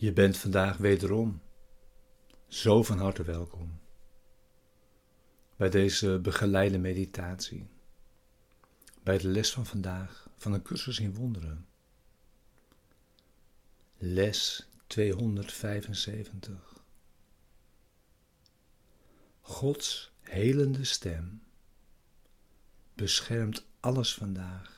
Je bent vandaag wederom zo van harte welkom bij deze begeleide meditatie, bij de les van vandaag van een cursus in wonderen. Les 275. Gods helende stem beschermt alles vandaag.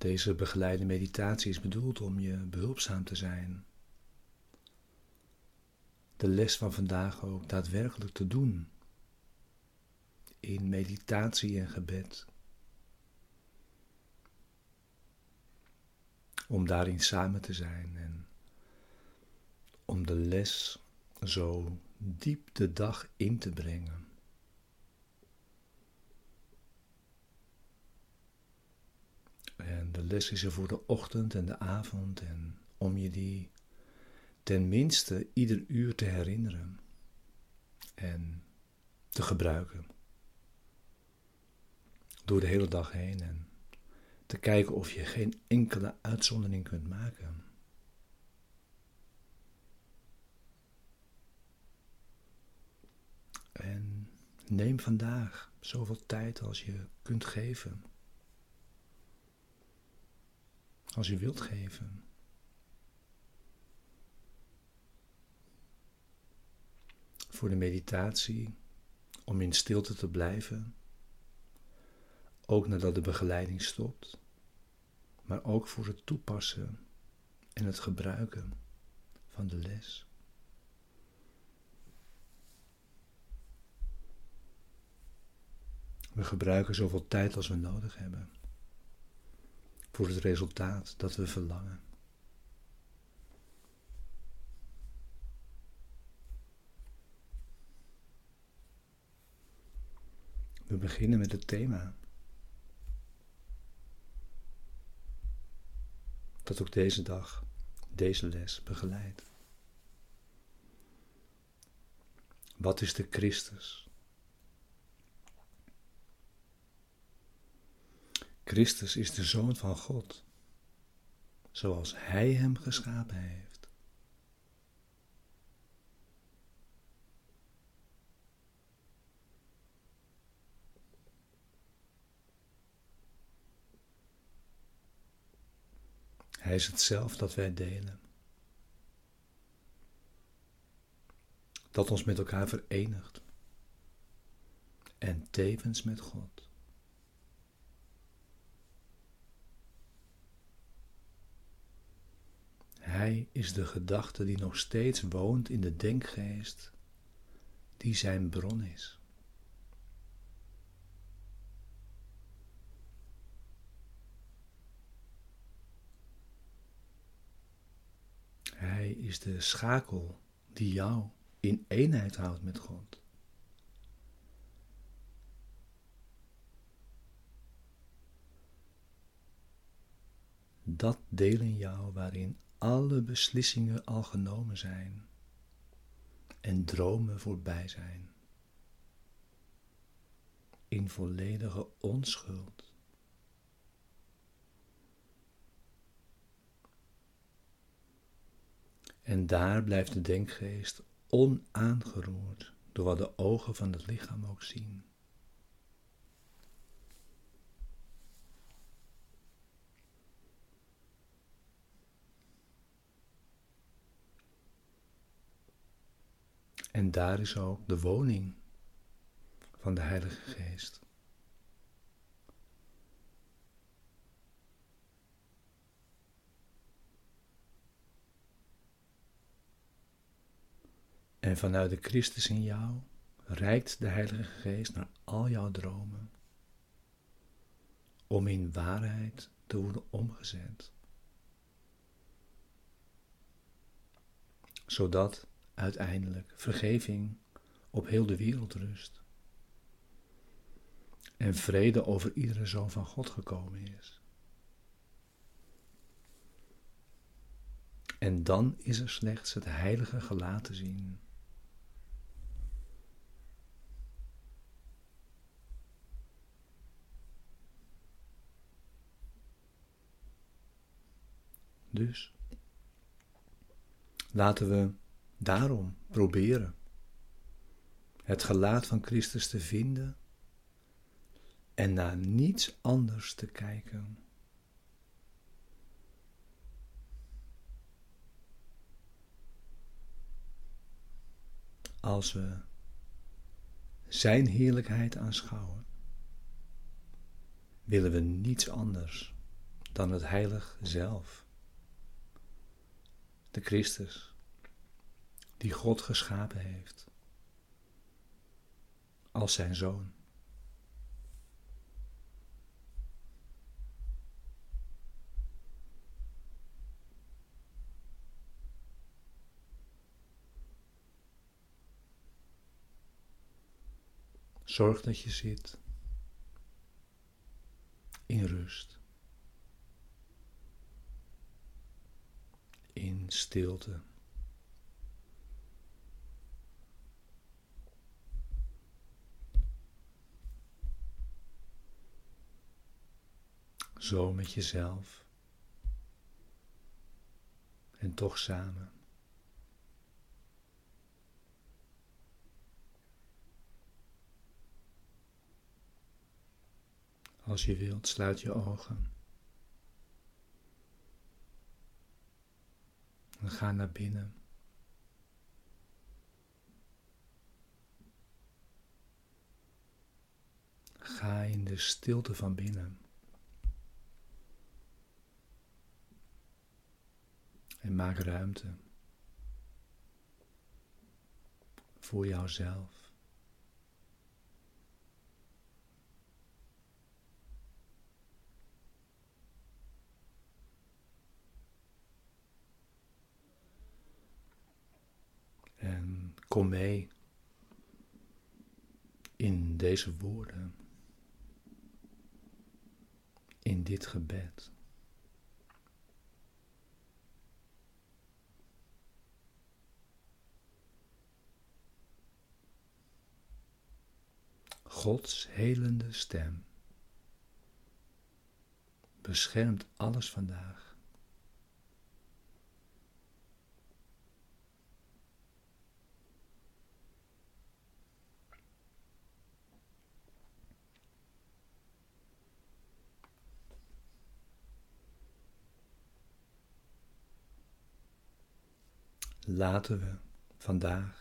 Deze begeleide meditatie is bedoeld om je behulpzaam te zijn. De les van vandaag ook daadwerkelijk te doen. In meditatie en gebed. Om daarin samen te zijn en om de les zo diep de dag in te brengen. En de les is er voor de ochtend en de avond en om je die tenminste ieder uur te herinneren en te gebruiken. Door de hele dag heen en te kijken of je geen enkele uitzondering kunt maken. En neem vandaag zoveel tijd als je kunt geven als u wilt geven. Voor de meditatie, om in stilte te blijven, ook nadat de begeleiding stopt, maar ook voor het toepassen en het gebruiken van de les. We gebruiken zoveel tijd als we nodig hebben voor het resultaat dat we verlangen. We beginnen met het thema. Dat ook deze dag, deze les begeleidt. Wat is de Christus? Christus is de Zoon van God, zoals Hij hem geschapen heeft. Hij is het zelf dat wij delen. Dat ons met elkaar verenigt. En tevens met God. Hij is de gedachte die nog steeds woont in de denkgeest, die zijn bron is. Hij is de schakel die jou in eenheid houdt met God. Dat deel in jou waarin alle beslissingen al genomen zijn en dromen voorbij zijn. In volledige onschuld. En daar blijft de denkgeest onaangeroerd door wat de ogen van het lichaam ook zien. En daar is ook de woning van de Heilige Geest. En vanuit de Christus in jou reikt de Heilige Geest naar al jouw dromen, om in waarheid te worden omgezet. Zodat uiteindelijk vergeving op heel de wereld rust. En vrede over iedere zoon van God gekomen is. En dan is er slechts het heilige gelaat te zien. Dus laten we daarom proberen het gelaat van Christus te vinden en naar niets anders te kijken. Als we Zijn heerlijkheid aanschouwen, willen we niets anders dan het heilig zelf, de Christus, die God geschapen heeft als zijn zoon. Zorg dat je zit in rust, in stilte. Zo met jezelf en toch samen. Als je wilt, sluit je ogen. En ga naar binnen. Ga in de stilte van binnen. En maak ruimte voor jouzelf. Kom mee in deze woorden, in dit gebed. Gods helende stem beschermt alles vandaag. laten we vandaag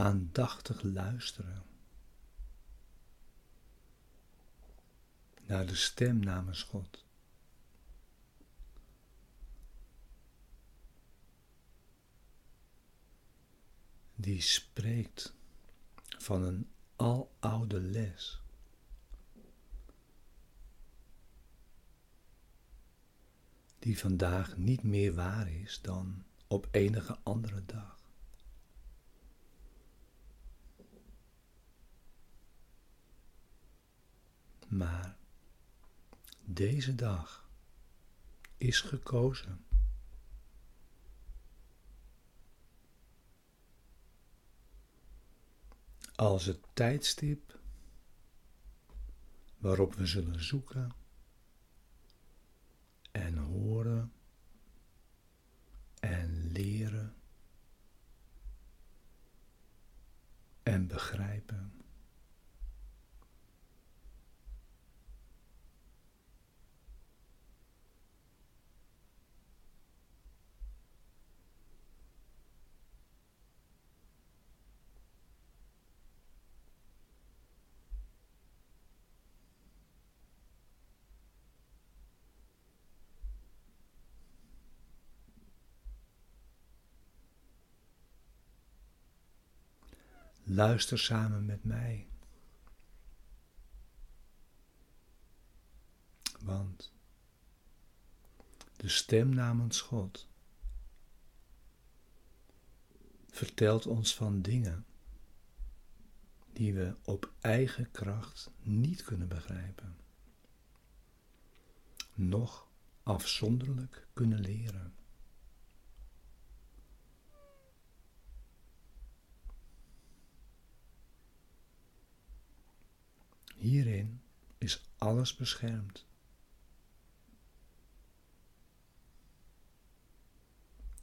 aandachtig luisteren naar de stem namens God. Die spreekt van een aloude les. die vandaag niet meer waar is dan op enige andere dag. Maar deze dag is gekozen. Als het tijdstip waarop we zullen zoeken en horen en leren en begrijpen. Luister samen met mij. Want de stem namens God vertelt ons van dingen die we op eigen kracht niet kunnen begrijpen, noch afzonderlijk kunnen leren. Hierin is alles beschermd.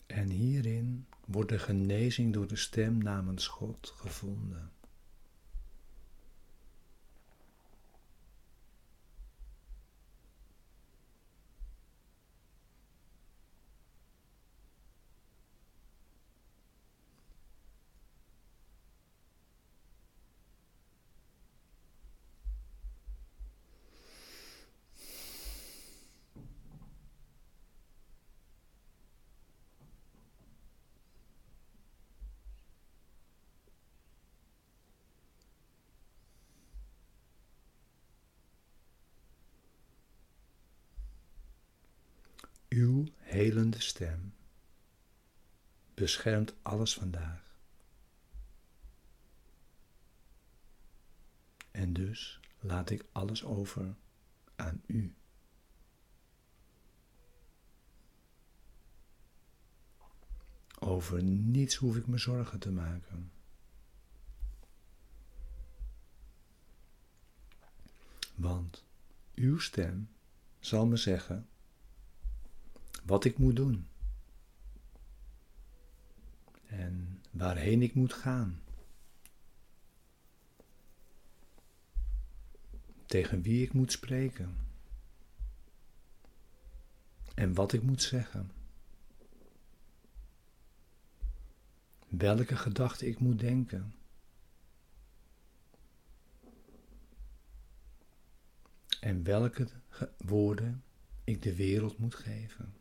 En hierin wordt de genezing door de stem namens God gevonden. Stem beschermt alles vandaag. En dus laat ik alles over aan u. Over niets hoef ik me zorgen te maken. Want uw stem zal me zeggen wat ik moet doen en waarheen ik moet gaan. Tegen wie ik moet spreken en wat ik moet zeggen. Welke gedachten ik moet denken. En welke woorden ik de wereld moet geven.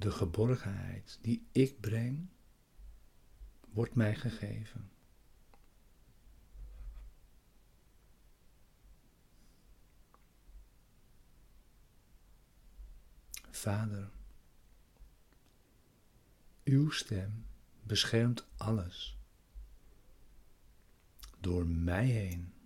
De geborgenheid die ik breng, wordt mij gegeven. Vader, uw stem beschermt alles door mij heen.